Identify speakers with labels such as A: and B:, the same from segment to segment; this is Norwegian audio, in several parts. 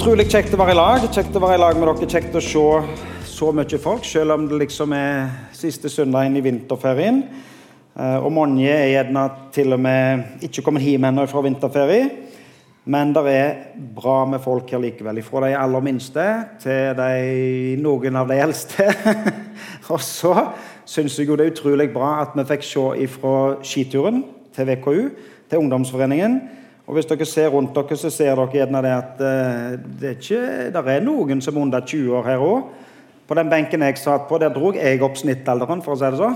A: Utrolig kjekt å være i lag. Kjekt å være i lag med dere. Kjekt å se så mye folk, selv om det liksom er siste søndagen i vinterferien. Eh, og mange er gjerne til og med ikke kommet hjem ennå fra vinterferie. Men det er bra med folk her likevel. Fra de aller minste til de, noen av de eldste. og så syns jeg jo det er utrolig bra at vi fikk se fra skituren til VKU, til ungdomsforeningen og Hvis dere ser rundt dere, så ser dere gjerne det at uh, det, er ikke, der er noen som er under 20 år her òg. På den benken jeg satt på, der dro jeg opp snittalderen, for å si det sånn.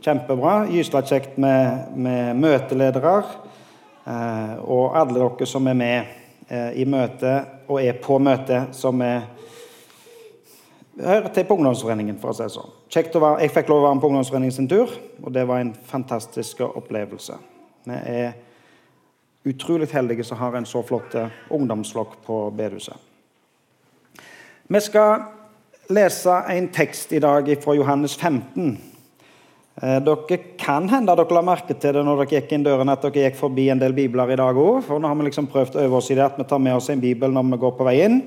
A: Kjempebra. Gysla kjekt med, med møteledere uh, og alle dere som er med uh, i møte og er på møte, som er hører til på ungdomsforeningen. for å si det sånn. Kjekt å være, Jeg fikk lov å være med på ungdomsforeningen sin tur, og det var en fantastisk opplevelse. Vi er utrolig heldige som har en så flott eh, ungdomsflokk på bedehuset. Vi skal lese en tekst i dag fra Johannes 15. Eh, dere kan hende dere la merke til det når dere gikk inn døren at dere gikk forbi en del bibler i dag òg. For nå har vi liksom prøvd å øve oss i det at vi tar med oss en bibel når vi går på vei inn.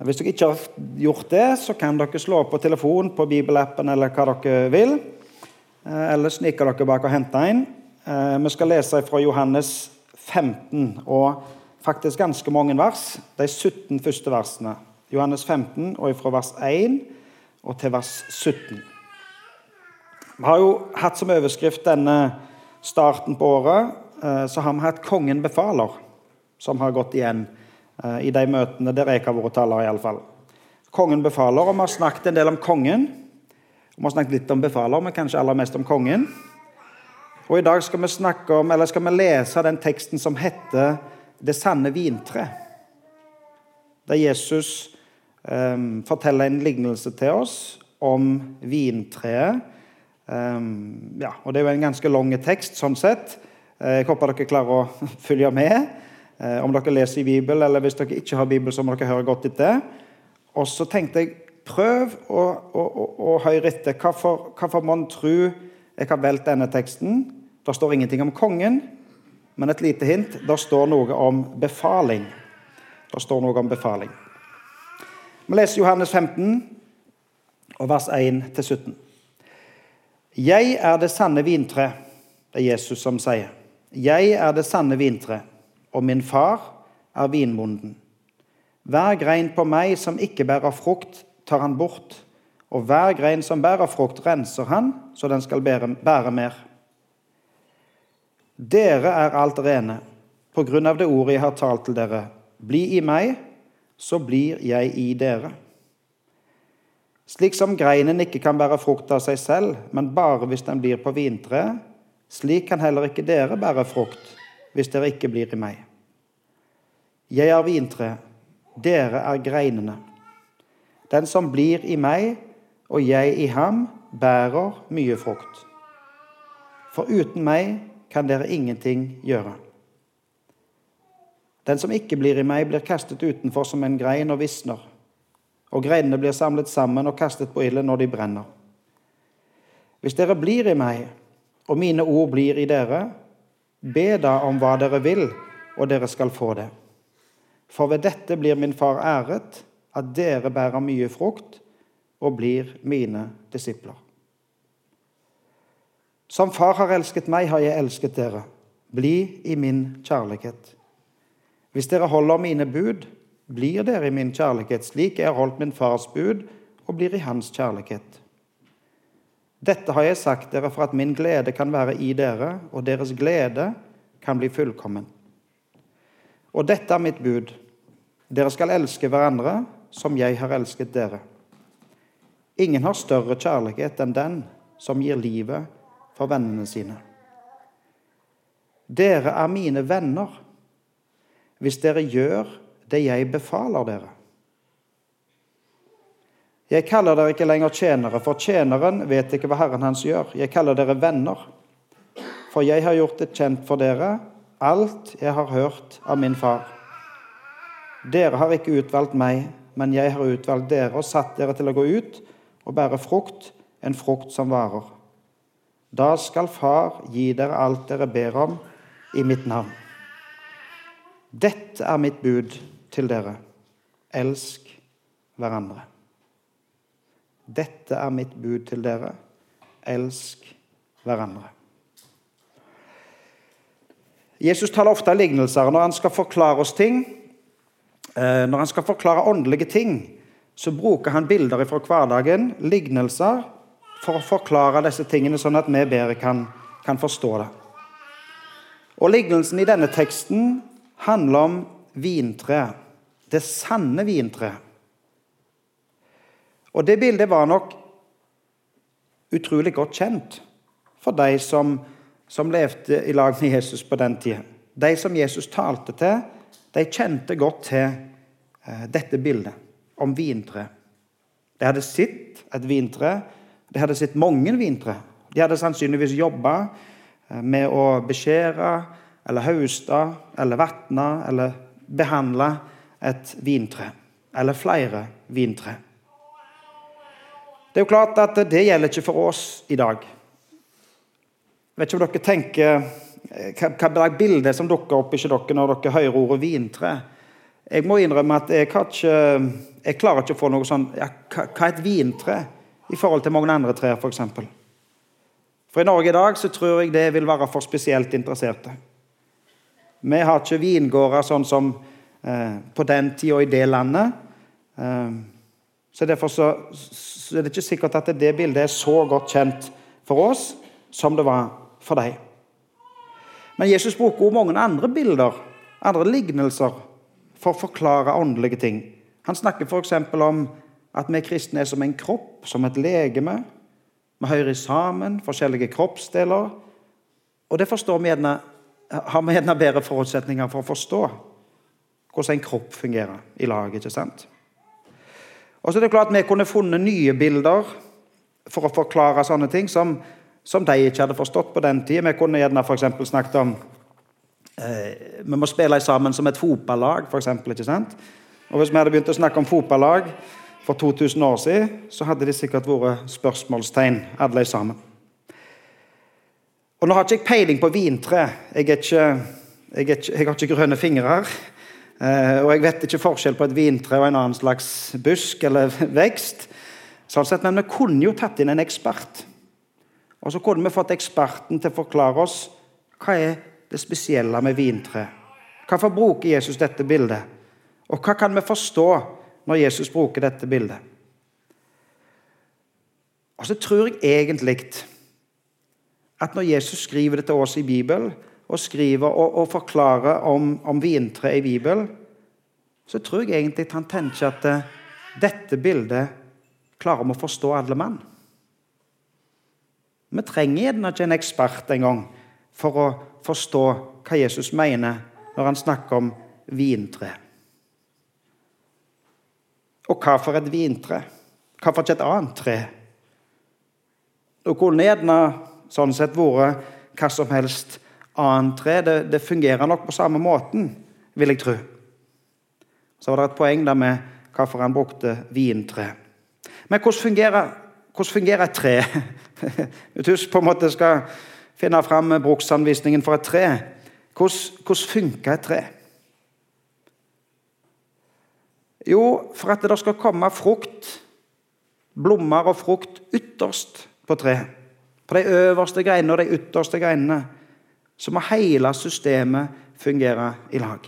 A: Hvis dere ikke har gjort det, så kan dere slå på telefonen på bibelappen eller hva dere vil. Eh, eller snike dere bak og hente en. Vi skal lese fra Johannes 15 og faktisk ganske mange vers. De 17 første versene. Johannes 15 og fra vers 1 og til vers 17. Vi har jo hatt som overskrift denne starten på året eh, så har vi hatt 'Kongen befaler', som har gått igjen eh, i de møtene der jeg har vært taler. I alle fall. Kongen befaler, og vi har snakket en del om kongen. Vi har snakket litt om befaler, men kanskje aller mest om kongen. Og I dag skal vi, snakke om, eller skal vi lese den teksten som heter 'Det sanne vintre'. Der Jesus um, forteller en lignelse til oss om vintreet. Um, ja, og Det er jo en ganske lang tekst sånn sett. Eh, jeg håper dere klarer å følge med. Uh, om dere leser i Bibelen, eller hvis dere ikke har Bibel, så må dere høre godt etter. Og så tenkte jeg prøv å, å, å, å høre etter. Hvorfor, hvorfor man tror jeg har valgt denne teksten? Det står ingenting om kongen, men et lite hint. Det står noe om befaling. Det står noe om befaling. Vi leser Johannes 15, vers 1-17. Jeg er det sanne vintre, det er Jesus som sier. Jeg er det sanne vintre, og min far er vinbonden. Hver grein på meg som ikke bærer frukt, tar han bort, og hver grein som bærer frukt, renser han, så den skal bære, bære mer. Dere er alt rene på grunn av det ordet jeg har talt til dere. Bli i meg, så blir jeg i dere. Slik som greinen ikke kan bære frukt av seg selv, men bare hvis den blir på vintreet, slik kan heller ikke dere bære frukt hvis dere ikke blir i meg. Jeg er vintre, dere er greinene. Den som blir i meg og jeg i ham, bærer mye frukt. For uten meg kan dere ingenting gjøre. Den som ikke blir i meg, blir kastet utenfor som en grein og visner. Og greinene blir samlet sammen og kastet på ilden når de brenner. Hvis dere blir i meg, og mine ord blir i dere, be da om hva dere vil, og dere skal få det. For ved dette blir min far æret, at dere bærer mye frukt og blir mine disipler. Som Far har elsket meg, har jeg elsket dere. Bli i min kjærlighet. Hvis dere holder mine bud, blir dere i min kjærlighet, slik jeg har holdt min fars bud og blir i hans kjærlighet. Dette har jeg sagt dere for at min glede kan være i dere, og deres glede kan bli fullkommen. Og dette er mitt bud. Dere skal elske hverandre som jeg har elsket dere. Ingen har større kjærlighet enn den som gir livet for vennene sine. Dere er mine venner hvis dere gjør det jeg befaler dere. Jeg kaller dere ikke lenger tjenere, for tjeneren vet ikke hva Herren hans gjør. Jeg kaller dere venner, for jeg har gjort det kjent for dere, alt jeg har hørt av min far. Dere har ikke utvalgt meg, men jeg har utvalgt dere og satt dere til å gå ut og bære frukt, en frukt som varer. Da skal Far gi dere alt dere ber om i mitt navn. Dette er mitt bud til dere. Elsk hverandre. Dette er mitt bud til dere. Elsk hverandre. Jesus taler ofte av lignelser når han skal forklare oss ting. Eh, når han skal forklare åndelige ting, så bruker han bilder fra hverdagen, lignelser, for å forklare disse tingene, sånn at vi bedre kan, kan forstå det. Og Lignelsen i denne teksten handler om vintreet. Det sanne vintreet. Og det bildet var nok utrolig godt kjent for de som, som levde i lag med Jesus på den tida. De som Jesus talte til, de kjente godt til eh, dette bildet om vintre. De hadde sett et vintre, de hadde sett mange vintre. De hadde sannsynligvis jobba eh, med å beskjære eller høste eller vatne eller behandle et vintre. Eller flere vintre. Det er jo klart at det gjelder ikke for oss i dag. Jeg vet ikke om dere tenker eh, hva slags bilde som dukker opp ikke dere når dere hører ordet vintre. Jeg må innrømme at jeg, ikke, jeg klarer ikke å få noe sånn ja, Hva er et vintre i forhold til mange andre trær, f.eks.? For, eksempel? for i Norge i dag så tror jeg det vil være for spesielt interesserte. Vi har ikke vingårder sånn som eh, på den tida og i det landet. Eh, så Derfor så, så er det ikke sikkert at det bildet er så godt kjent for oss som det var for deg. Men Jesus bruker også mange andre bilder, andre lignelser, for å forklare åndelige ting. Han snakker f.eks. om at vi kristne er som en kropp, som et legeme. Vi hører sammen, forskjellige kroppsdeler. Og det forstår vi gjerne, har vi gjerne bedre forutsetninger for å forstå hvordan en kropp fungerer i lag. ikke sant? Og så er det klart at Vi kunne funnet nye bilder for å forklare sånne ting som, som de ikke hadde forstått på den tida. Vi kunne gjerne for snakket om eh, Vi må spille sammen som et fotballag, f.eks. Og Hvis vi hadde begynt å snakke om fotballag for 2000 år siden, så hadde de sikkert vært spørsmålstegn, alle sammen. Og Nå har ikke jeg peiling på vintre. Jeg, ikke, jeg, ikke, jeg har ikke grønne fingre. Eh, og jeg vet ikke forskjell på et vintre og en annen slags busk eller vekst. Sånn sett, Men vi kunne jo tatt inn en ekspert. Og så kunne vi fått eksperten til å forklare oss hva er det spesielle med vintre. Hvorfor bruker Jesus dette bildet? Og hva kan vi forstå når Jesus bruker dette bildet? Og så tror jeg egentlig at når Jesus skriver det til oss i Bibelen, og skriver og, og forklarer om, om vintre i Bibelen, så tror jeg egentlig at han tenker at uh, dette bildet klarer vi å forstå alle mann. Vi trenger gjerne ikke en ekspert engang for å forstå hva Jesus mener når han snakker om vintre. Og hva for et vintre? Hva for et annet tre? Det kunne gjerne sånn sett vært hva som helst annet tre. Det, det, fungerer nok på samme måten, vil jeg tro. Så var det et poeng der med hvorfor han brukte vintre. Men hvordan fungerer, hvordan fungerer et tre? Hvis du på en måte skal finne fram bruksanvisningen for et tre, hvordan, hvordan funker et tre? Jo, for at det skal komme frukt, blomster og frukt ytterst på treet. På de øverste greinene og de ytterste greinene så må hele systemet fungere i lag.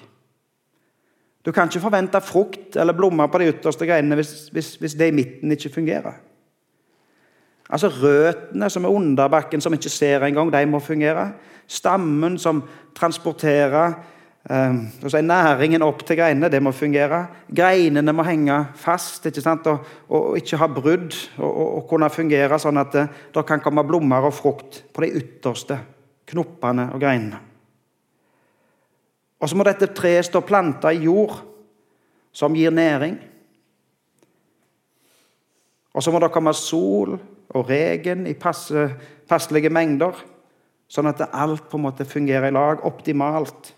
A: Du kan ikke forvente frukt eller blomster på de ytterste greinene hvis, hvis, hvis, det i midten ikke fungerer. Altså Røttene som er under bakken, som ikke ser engang, de må fungere. Stammen som transporterer eh, er næringen opp til greinene, det må fungere. Greinene må henge fast ikke sant? Og, og, og ikke ha brudd, og, og, kunne fungere sånn at det, det kan komme blomster og frukt på de ytterste knoppene og greinene. Og så må dette treet stå planta i jord som gir næring. Og så må det komme sol og regen i passe, passelige mengder, sånn at alt på en måte fungerer i lag optimalt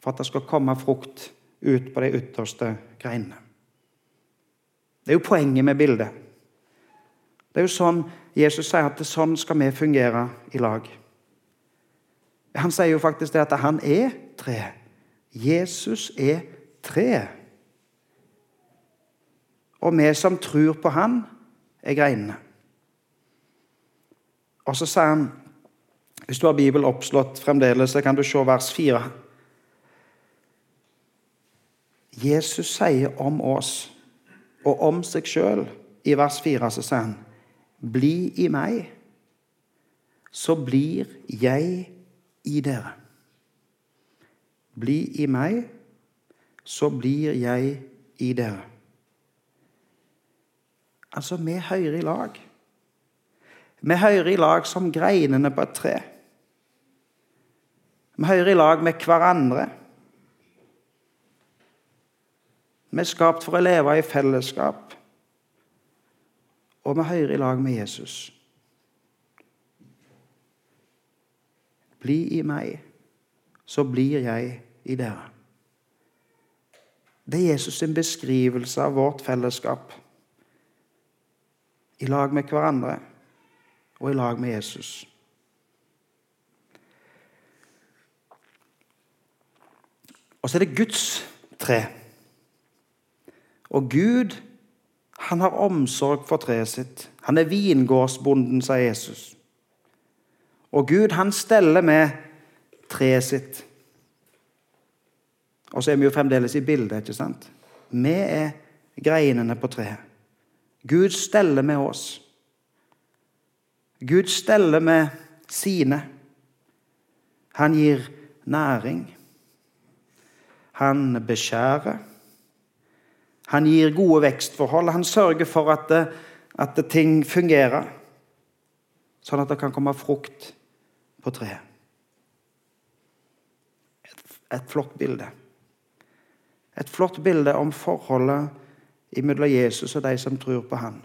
A: for at det skal komme frukt ut på de ytterste greinene. Det er jo poenget med bildet. Det er jo sånn Jesus sier at det sånn skal vi fungere i lag. Han sier jo faktisk det at han er tre. Jesus er tre. Og vi som tror på Han, er greinene. Og så sier han Hvis du har Bibelen oppslått fremdeles, så kan du se vers 4. Jesus sier om oss og om seg sjøl i vers 4, så sier han Bli i meg, så blir jeg i dere. Bli i meg, så blir jeg i dere. Altså, vi hører i lag. Vi hører i lag som greinene på et tre. Vi hører i lag med hverandre. Vi er skapt for å leve i fellesskap, og vi hører i lag med Jesus. Bli i meg, så blir jeg i dere. Det er Jesus' sin beskrivelse av vårt fellesskap. I lag med hverandre og i lag med Jesus. Og så er det Guds tre. Og Gud, han har omsorg for treet sitt. Han er vingårdsbonden, sa Jesus. Og Gud, han steller med treet sitt. Og så er vi jo fremdeles i bildet, ikke sant? Vi er greinene på treet. Gud steller med oss. Gud steller med sine. Han gir næring. Han beskjærer. Han gir gode vekstforhold. Han sørger for at, det, at det ting fungerer, sånn at det kan komme frukt på treet. Et, et flott bilde. Et flott bilde om forholdet mellom Jesus og de som tror på han.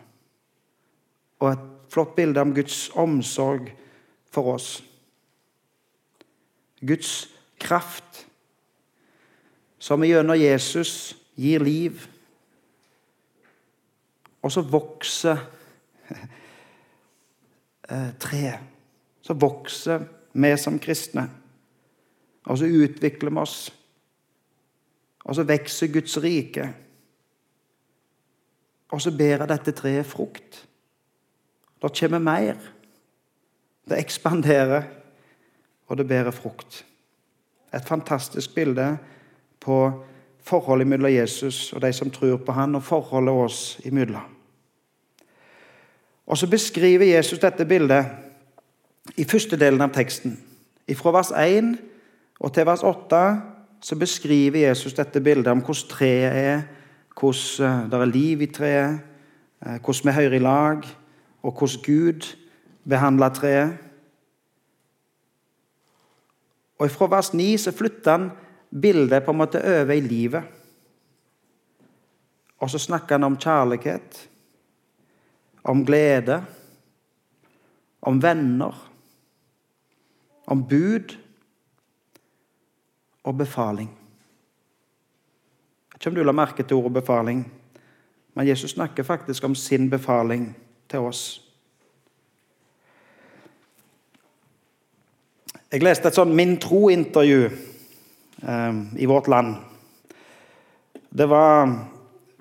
A: Og et flott bilde om Guds omsorg for oss. Guds kraft, som gjennom Jesus gir liv og så vokser eh, treet. Så vokser vi som kristne. Og så utvikler vi oss. Og så vokser Guds rike. Og så bærer dette treet frukt. Det kommer mer. Det ekspanderer, og det bærer frukt. Et fantastisk bilde på forholdet mellom Jesus og de som tror på han, og forholdet oss imellom. Og så beskriver Jesus dette bildet i første delen av teksten. Fra vers 1 og til vers 8 så beskriver Jesus dette bildet om hvordan treet er, hvordan eh, det er liv i treet, eh, hvordan vi hører i lag, og hvordan Gud behandler treet. Og Fra vers 9 så flytter han bildet på en måte over i livet. Og så snakker han om kjærlighet om glede, om venner, om bud og befaling. Jeg vet ikke om du la merke til ordet befaling, men Jesus snakker faktisk om sin befaling til oss. Jeg leste et sånn Min tro-intervju eh, i vårt land. Det var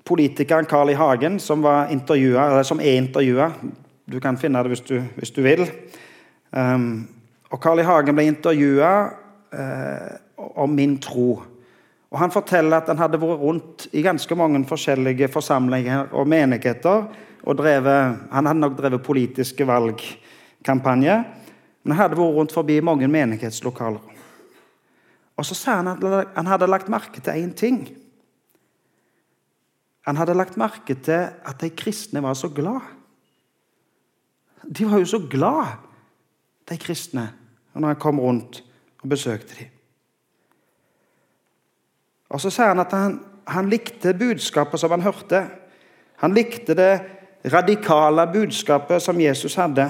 A: politikeren Carl I. Hagen som, som er intervjua. Du kan finne det hvis du, hvis du vil. Um, og Carl I. Hagen ble intervjua uh, om min tro. Og Han forteller at han hadde vært rundt i ganske mange forskjellige forsamlinger og menigheter. og drevet, Han hadde nok drevet politiske valgkampanjer, men han hadde vært rundt forbi mange menighetslokaler. Og Så sa han at han hadde lagt merke til én ting. Han hadde lagt merke til at de kristne var så glad. De var jo så glad, de kristne, når han kom rundt og besøkte dem. Og Så sier han at han, han likte budskapet som han hørte. Han likte det radikale budskapet som Jesus hadde.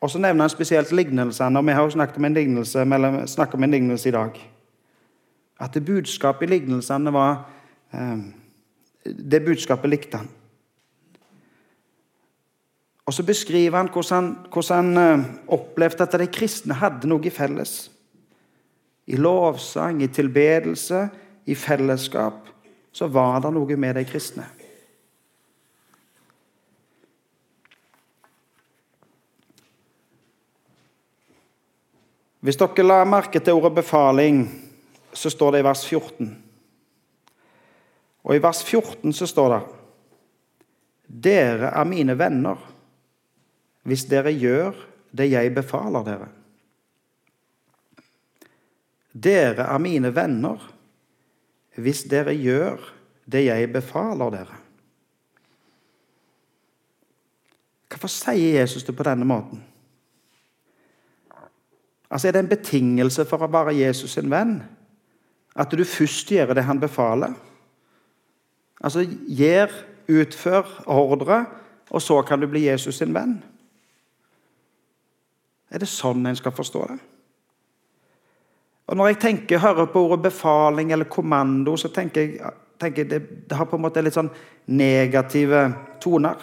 A: Og så nevner han spesielt lignelsene, og vi har jo snakket om en lignelse, om en lignelse i dag. At det budskapet i lignelsene var eh, det budskapet likte han. Og så beskriver han hvordan, hvordan han eh, opplevde at de kristne hadde noe i felles. I lovsang, i tilbedelse, i fellesskap. Så var det noe med de kristne. Hvis dere la merke til ordet 'befaling', så står det i vers 14. Og i vers 14 så står det Dere er mine venner hvis dere gjør det jeg befaler dere. Dere er mine venner hvis dere gjør det jeg befaler dere. Hvorfor sier Jesus det på denne måten? Altså Er det en betingelse for å være Jesus sin venn? At du først gjør det han befaler? Altså gjør, utfør ordre, og så kan du bli Jesus sin venn? Er det sånn en skal forstå det? Og Når jeg tenker, hører på ordet befaling eller kommando, så tenker jeg, tenker jeg det, det, har på en måte litt sånn negative toner.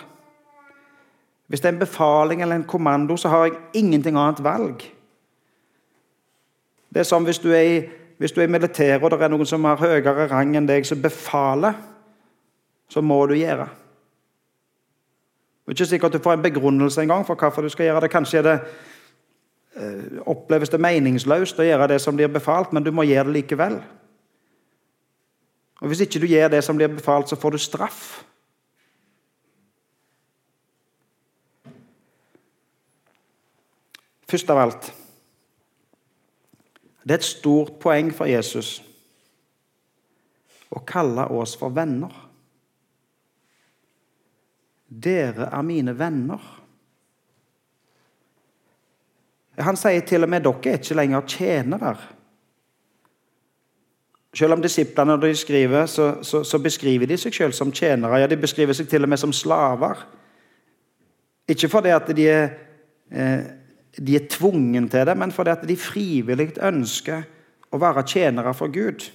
A: Hvis det er en befaling eller en kommando, så har jeg ingenting annet valg. Det er som hvis du er i, hvis i militæret og det er noen som har høyere rang enn deg, som befaler, så må du gjøre. Det er ikke sikkert du får en begrunnelse engang for hvorfor du skal gjøre det. Kanskje det Eh, oppleves det meningsløst å gjøre det som blir befalt, men du må gjøre det likevel. Og Hvis ikke du gjør det som blir befalt, så får du straff. Først av alt Det er et stort poeng for Jesus å kalle oss for venner. Dere er mine venner. Han sier til og med dere er ikke lenger tjenere. Selv om disiplene når de skriver, så, så, så beskriver de seg selv som tjenere. Ja, De beskriver seg til og med som slaver. Ikke fordi at de er, eh, de er tvungen til det, men fordi at de frivillig ønsker å være tjenere for Gud.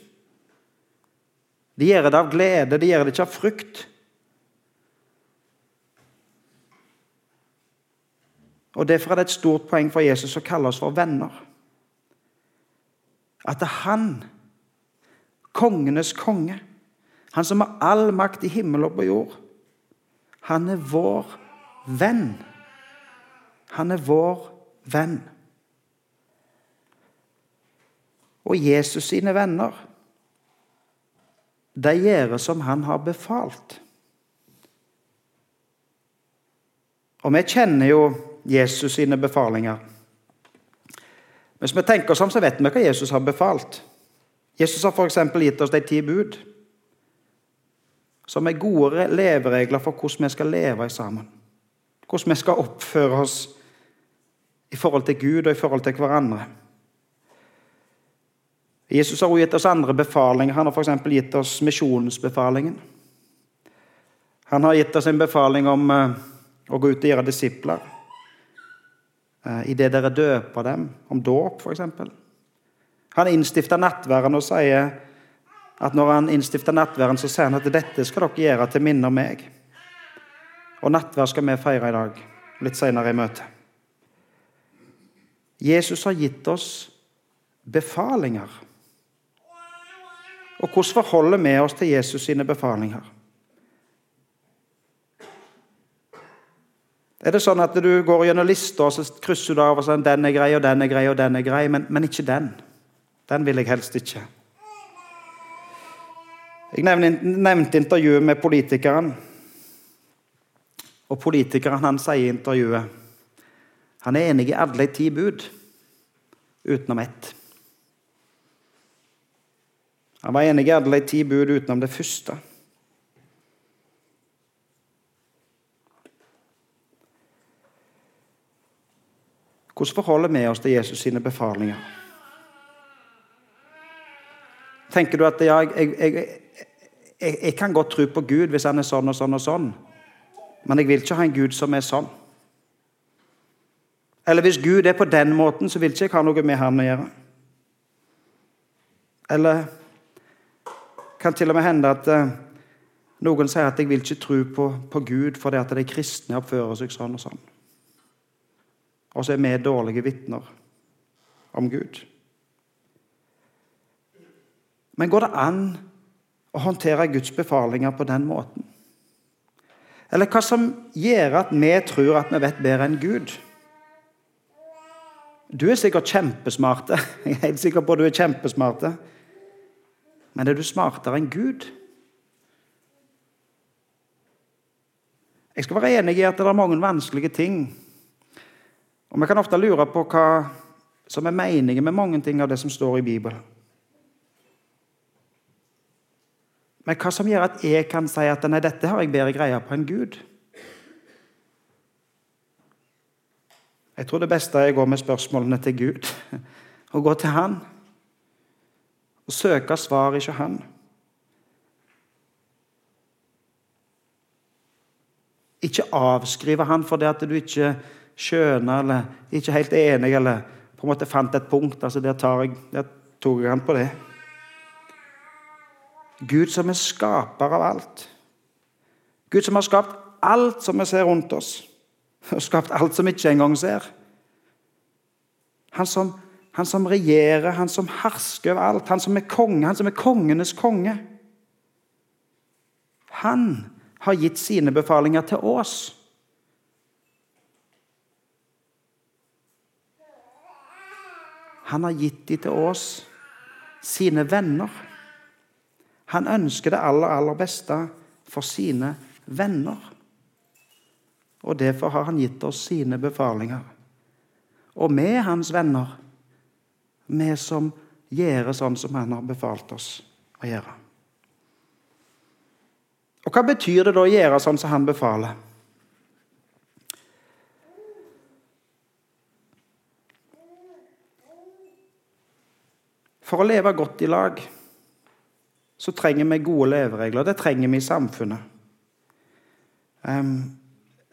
A: De gjør det av glede, de gjør det ikke av frykt. Og Derfor er det et stort poeng for Jesus å kalle oss for venner. At han, kongenes konge, han som har all makt i himmel og på jord, han er vår venn. Han er vår venn. Og Jesus sine venner, de gjør som han har befalt. Og vi kjenner jo Jesus sine befalinger. Hvis vi tenker oss om, så vet vi hva Jesus har befalt. Jesus har f.eks. gitt oss de ti bud, som er gode leveregler for hvordan vi skal leve sammen. Hvordan vi skal oppføre oss i forhold til Gud og i forhold til hverandre. Jesus har også gitt oss andre befalinger. Han har f.eks. gitt oss misjonsbefalingen. Han har gitt oss en befaling om eh, å gå ut og gjøre disipler. Eh, idet dere døper dem, om dåp f.eks. Han innstifter nattværen og sier at når han innstifter nattværen, så sier han at dette skal dere gjøre til minne om meg. Og nattvær skal vi feire i dag, litt senere i møtet. Jesus har gitt oss befalinger. Og hvordan forholder vi oss til Jesus sine befalinger? Er det sånn at du går gjennom lista og så krysser du av og sånn, den er grei, og den er grei, og den er grei, men, men ikke den? Den vil jeg helst ikke. Jeg nevnte intervjuet med politikeren. Og politikeren han sier i intervjuet han er enig i alle de ti bud, utenom ett. Han var enig i alle de ti bud utenom det første. Hvordan forholder vi oss til Jesus sine befalinger? Tenker du at ja, jeg, jeg, jeg, jeg, kan godt tro på Gud hvis han er sånn og sånn og sånn, men jeg vil ikke ha en Gud som er sånn? Eller hvis Gud er på den måten, så vil ikke jeg ha noe med han å gjøre. Eller kan til og med hende at uh, noen sier at jeg vil ikke tro på, på Gud fordi at de kristne oppfører seg sånn og sånn. Og så er vi dårlige vitner om Gud. Men går det an å håndtere Guds befalinger på den måten? Eller hva som gjør at vi tror at vi vet bedre enn Gud? Du er sikkert kjempesmart. Jeg er helt sikker på at du er kjempesmart. Men er du smartere enn Gud? Jeg skal være enig i at det er mange vanskelige ting. Og vi kan ofte lure på hva som er meningen med mange ting av det som står i Bibelen. Men hva som gjør at jeg kan si at nei, dette har jeg bedre greie på enn Gud? Jeg tror det beste er å gå med spørsmålene til Gud. og gå til Han. Og søke svar ikke Han. Ikke avskrive Han fordi at du ikke skjønner eller ikke helt enig eller på en måte fant et punkt. altså Der, jeg, der tok Han på det. Gud som er skaper av alt. Gud som har skapt alt som vi ser rundt oss, og skapt alt som vi ikke engang ser. Han som, han som regjerer, han som hersker over alt, han som er konge, han som er kongenes konge. Han har gitt sine befalinger til oss. Han har gitt dem til oss, sine venner. Han ønsker det aller, aller beste for sine venner. Og Derfor har han gitt oss sine befalinger. Og vi er hans venner, vi som gjør sånn som han har befalt oss å gjøre. Og Hva betyr det da å gjøre sånn som han befaler? For å leve godt i lag så trenger vi gode leveregler. Det trenger vi i samfunnet. er,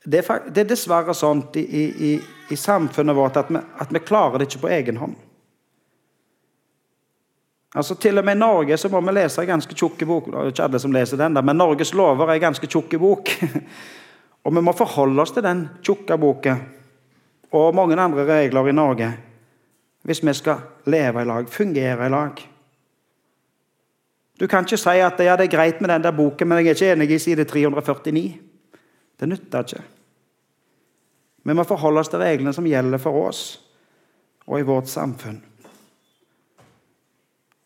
A: det, er, dessverre sånn i, i, i samfunnet vårt at vi, at vi, klarer det ikke på egen hånd. Altså Til og med i Norge så må vi lese en ganske tjukk bok. Det er ikke alle som leser den, men Norges lover er en ganske tjukk bok. og vi må forholde oss til den tjukke boka og mange andre regler i Norge hvis vi skal leve i lag, fungere i lag. Du kan ikke si at ja, det er greit med den der boken, men jeg er ikke enig i side 349. Det nytter ikke. Vi må forholde oss til reglene som gjelder for oss og i vårt samfunn.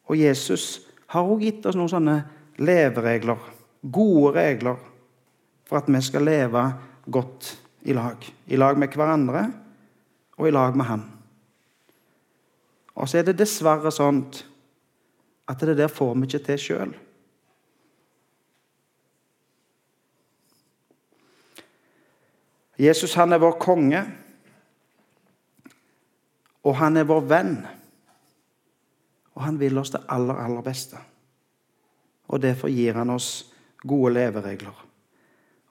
A: Og Jesus har også gitt oss noen sånne leveregler, gode regler, for at vi skal leve godt i lag. I lag med hverandre og i lag med Han. Og så er det dessverre sånn at det der får vi ikke til sjøl. Jesus han er vår konge, og han er vår venn. Og han vil oss det aller, aller beste. Og Derfor gir han oss gode leveregler.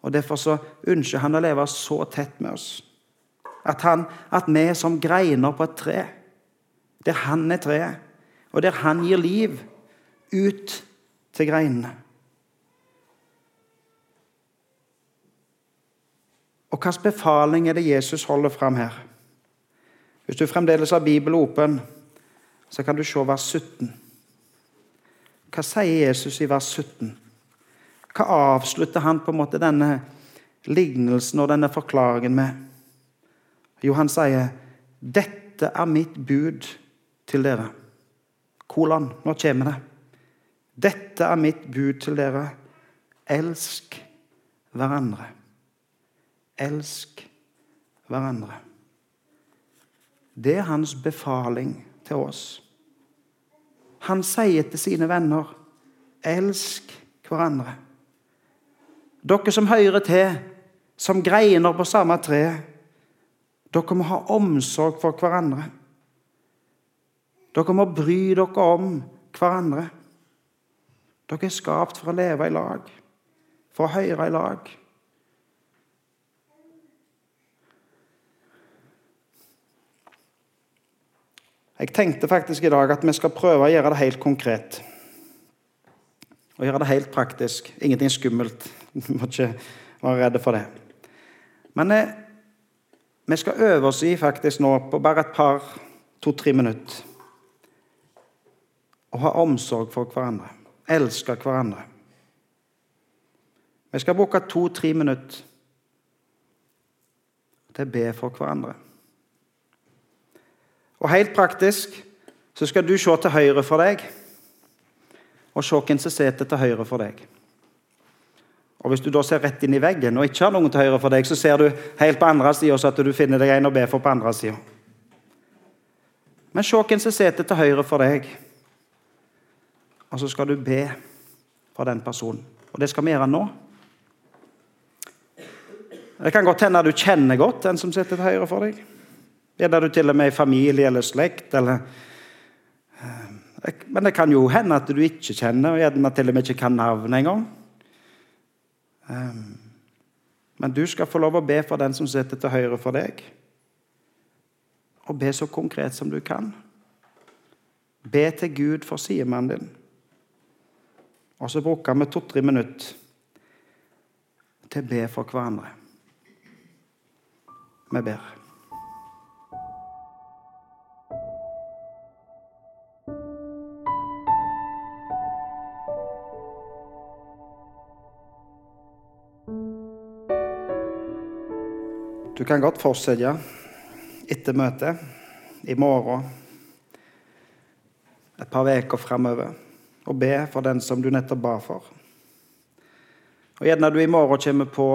A: Og Derfor så ønsker han å leve så tett med oss at, han, at vi er som greiner på et tre, der han er treet og der han gir liv ut til greinene. Og hvilken befaling er det Jesus holder fram her? Hvis du fremdeles har Bibelen åpen, så kan du se vers 17. Hva sier Jesus i vers 17? Hva avslutter han på en måte denne lignelsen og denne forklaringen med? Jo, han sier 'Dette er mitt bud til dere'. Kolan, nå kommer det. Dette er mitt bud til dere. Elsk hverandre. Elsk hverandre. Det er hans befaling til oss. Han sier til sine venner, 'Elsk hverandre'. Dere som hører til, som greiner på samme tre, dere må ha omsorg for hverandre. Dere må bry dere om hverandre. Dere er skapt for å leve i lag, for å høre i lag. Jeg tenkte faktisk i dag at vi skal prøve å gjøre det helt konkret. Og gjøre det helt praktisk. Ingenting skummelt. Du må ikke være redde for det. Men eh, vi skal øve oss i faktisk nå på bare et par, to-tre minutter å ha omsorg for hverandre, elske hverandre. Vi skal bruke to-tre minutter til å be for hverandre. Og helt praktisk så skal du se til høyre for deg, og se hvem som sitter til høyre for deg. Og Hvis du da ser rett inn i veggen og ikke har noen til høyre for deg, så ser du helt på andre sida, så at du finner deg en å be for på andre sida. Men se hvem som sitter til høyre for deg, og så skal du be for den personen. Og det skal vi gjøre nå. Det kan godt hende du kjenner godt den som sitter til høyre for deg. Gjerne du til og med i familie eller slekt. Eller, eh, men det kan jo hende at du ikke kjenner, og gjerne til og med ikke kan navnet engang. Eh, men du skal få lov å be for den som sitter til høyre for deg. Og be så konkret som du kan. Be til Gud for sidemannen din. Og så bruker vi to-tre minutter til å be for hverandre. Vi ber. Du kan godt fortsette etter møtet, i morgen, et par uker framover, og be for den som du nettopp ba for. Og Gjerne du i morgen kommer på,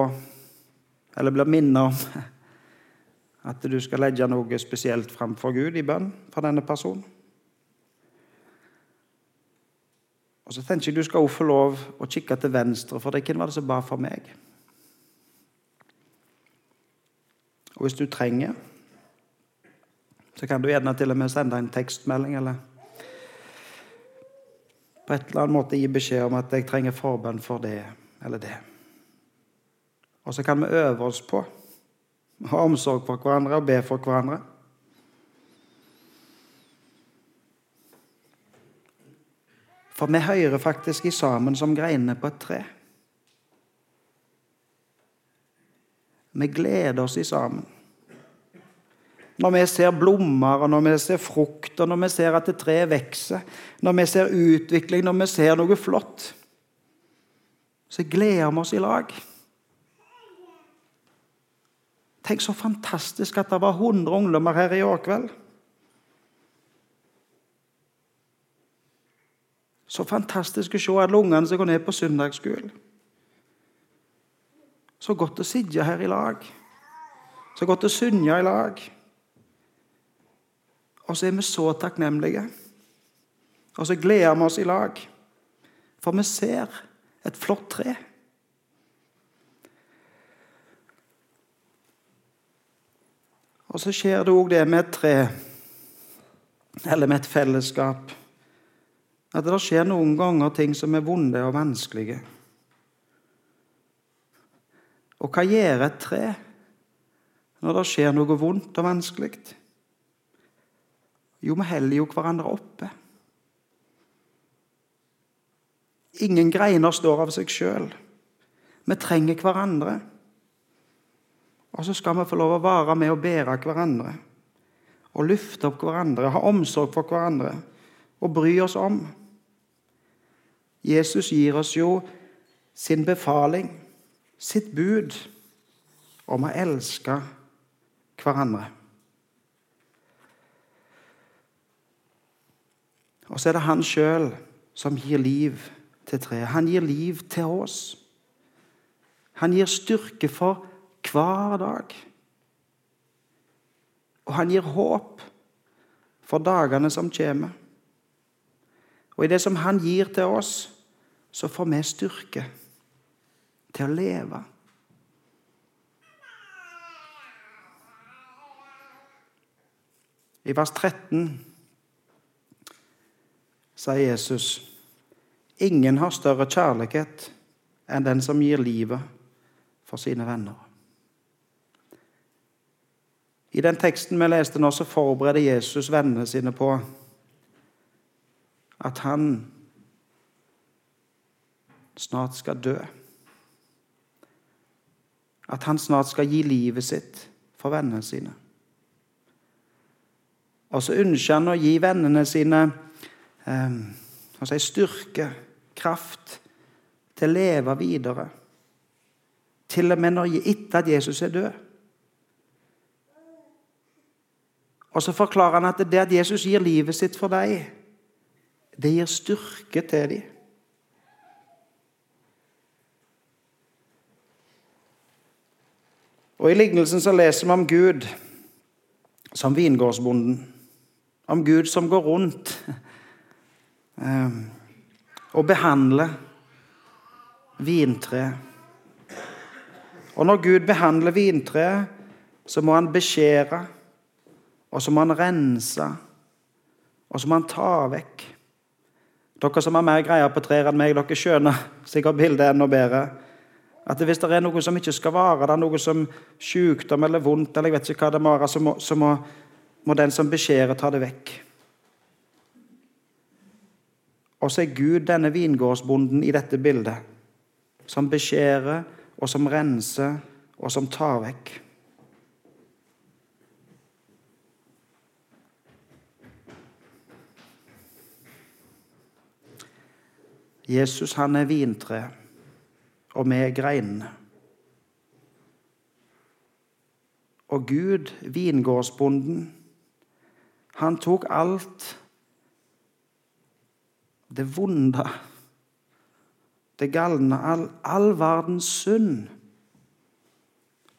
A: eller blir minnet om, at du skal legge noe spesielt framfor Gud i bønn for denne personen. Og så tenker jeg du skal også få lov å kikke til venstre, for det hvem var det som ba for meg? Og hvis du trenger, så kan du gjerne til og med sende en tekstmelding eller på et eller annet måte gi beskjed om at jeg trenger forbønn for det eller det. Og så kan vi øve oss på å ha omsorg for hverandre og be for hverandre. For vi hører faktisk i sammen som greinene på et tre. Vi gleder oss i sammen. Når vi ser blomster, og når vi ser frukt, og når vi ser at treet tre vokser, når vi ser utvikling, når vi ser noe flott, så gleder vi oss i lag. Tenk så fantastisk at det var 100 ungdommer her i år kveld. Så fantastisk å se alle ungene som går ned på søndagsskolen. Så godt å sitte her i lag. Så godt å synge i lag. Og så er vi så takknemlige. Og så gleder vi oss i lag. For vi ser et flott tre. Og så skjer det òg det med et tre, eller med et fellesskap, at det skjer noen ganger ting som er vonde og vanskelige. Og hva gjør et tre når det skjer noe vondt og vanskelig? Jo, vi holder jo hverandre oppe. Ingen greiner står av seg sjøl. Vi trenger hverandre. Og så skal vi få lov å være med og bære hverandre. Og løfte opp hverandre, ha omsorg for hverandre og bry oss om. Jesus gir oss jo sin befaling sitt bud om å elske hverandre. Og så er det han sjøl som gir liv til treet. Han gir liv til oss. Han gir styrke for hver dag. Og han gir håp for dagene som kommer. Og i det som han gir til oss, så får vi styrke til å leve. I vers 13 sier Jesus ingen har større kjærlighet enn den som gir livet for sine venner. I den teksten vi leste nå, så forbereder Jesus vennene sine på at han snart skal dø at han snart skal gi livet sitt for vennene sine. Og så ønsker han å gi vennene sine eh, styrke, kraft, til å leve videre. Til og med når, etter at Jesus er død. Og så forklarer han at det at Jesus gir livet sitt for deg, det gir styrke til dem. Og I lignelsen så leser vi om Gud som vingårdsbonden. Om Gud som går rundt eh, og behandle vintreet. Og når Gud behandler vintreet, så må han beskjære, og så må han rense, og så må han ta vekk. Dere som har mer greier på trær enn meg, dere skjønner sikkert bildet enda bedre. At hvis det er noe som ikke skal vare, det er noe som sykdom eller vondt, eller jeg vet ikke hva det må være, så må, så må, må den som beskjærer, ta det vekk. Og så er Gud denne vingårdsbonden i dette bildet, som beskjærer, og som renser, og som tar vekk. Jesus han er vintre, og vi er greinene. Og Gud, vingårdsbonden, han tok alt det vonde, det galne, all, all verdens synd,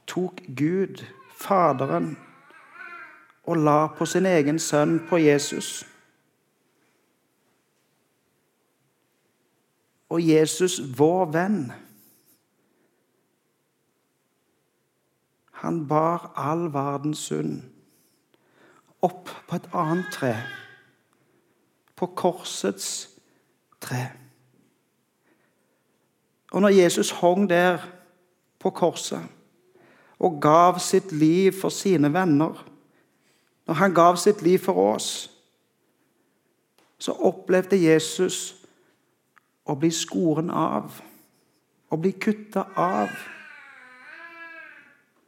A: tok Gud, Faderen, og la på sin egen sønn, på Jesus. Og Jesus, vår venn, han bar all verdens synd opp på et annet tre, på korsets tre. Og når Jesus hang der på korset og gav sitt liv for sine venner, når han gav sitt liv for oss, så opplevde Jesus å bli skoren av, å bli kutta av.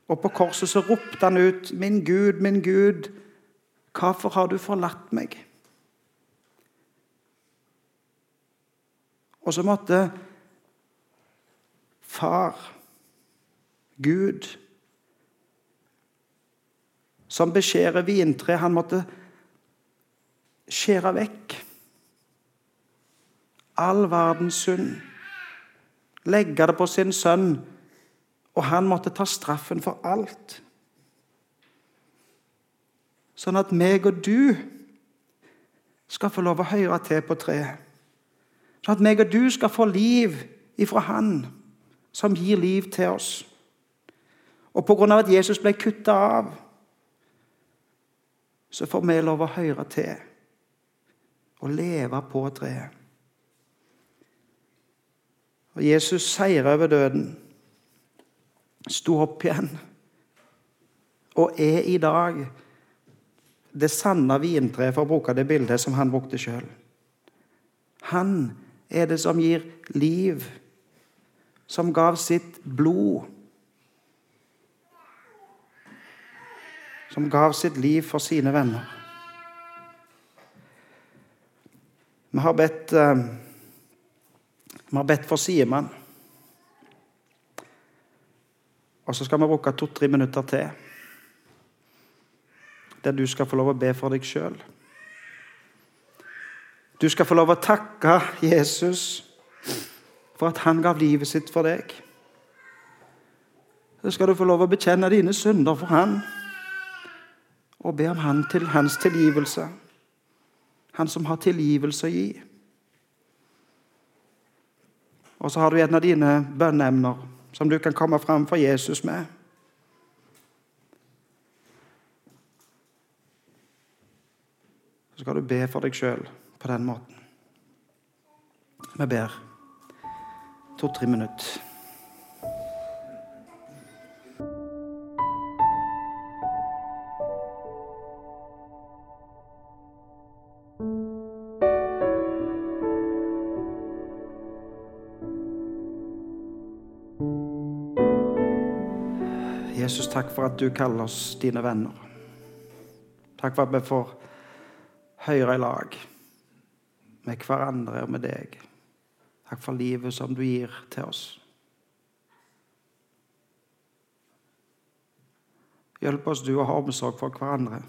A: Og på korset så ropte han ut, 'Min Gud, min Gud, hvorfor har du forlatt meg?' Og så måtte far, Gud, som beskjærer vintre, han måtte skjære vekk all verdens synd. Legge det på sin sønn, og han måtte ta straffen for alt. Sånn at meg og du skal få lov å høre til på treet. Sånn at meg og du skal få liv ifra Han som gir liv til oss. Og av at Jesus ble kutta av, så får vi lov å høre til og leve på treet. Og Jesus seira over døden, sto opp igjen og er i dag det sanne vintreet, for å bruke det bildet som han brukte sjøl. Han er det som gir liv, som gav sitt blod. Som gav sitt liv for sine venner. Vi har bedt uh, vi har bedt for Simen. Og så skal vi bruke to-tre minutter til der du skal få lov å be for deg sjøl. Du skal få lov å takke Jesus for at han gav livet sitt for deg. Så skal du få lov å bekjenne dine synder for han og be om han til hans tilgivelse. Han som har tilgivelse å gi. Og så har du en av dine bønneemner som du kan komme fram for Jesus med. Så skal du be for deg sjøl på den måten. Vi ber to-tre minutter. Jesus, takk for at du kaller oss dine venner. Takk for at vi får høre i lag med hverandre og med deg. Takk for livet som du gir til oss. Hjelp oss, du, å ha omsorg for hverandre.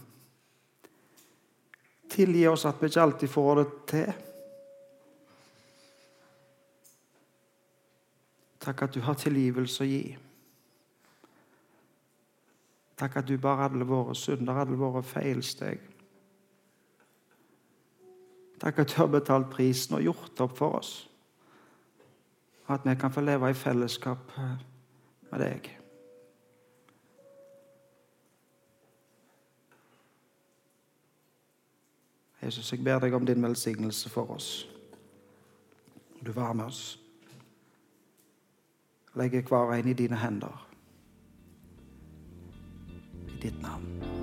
A: Tilgi oss at vi ikke alltid får det til. Takk at du har tilgivelse å gi. Takk at du bar alle våre synder, alle våre feilsteg. Takk at du har betalt prisen og gjort opp for oss. Og At vi kan få leve i fellesskap med deg. Jesus, jeg ber deg om din velsignelse for oss. Du var med oss. Legger hver en i dine hender. I ditt navn.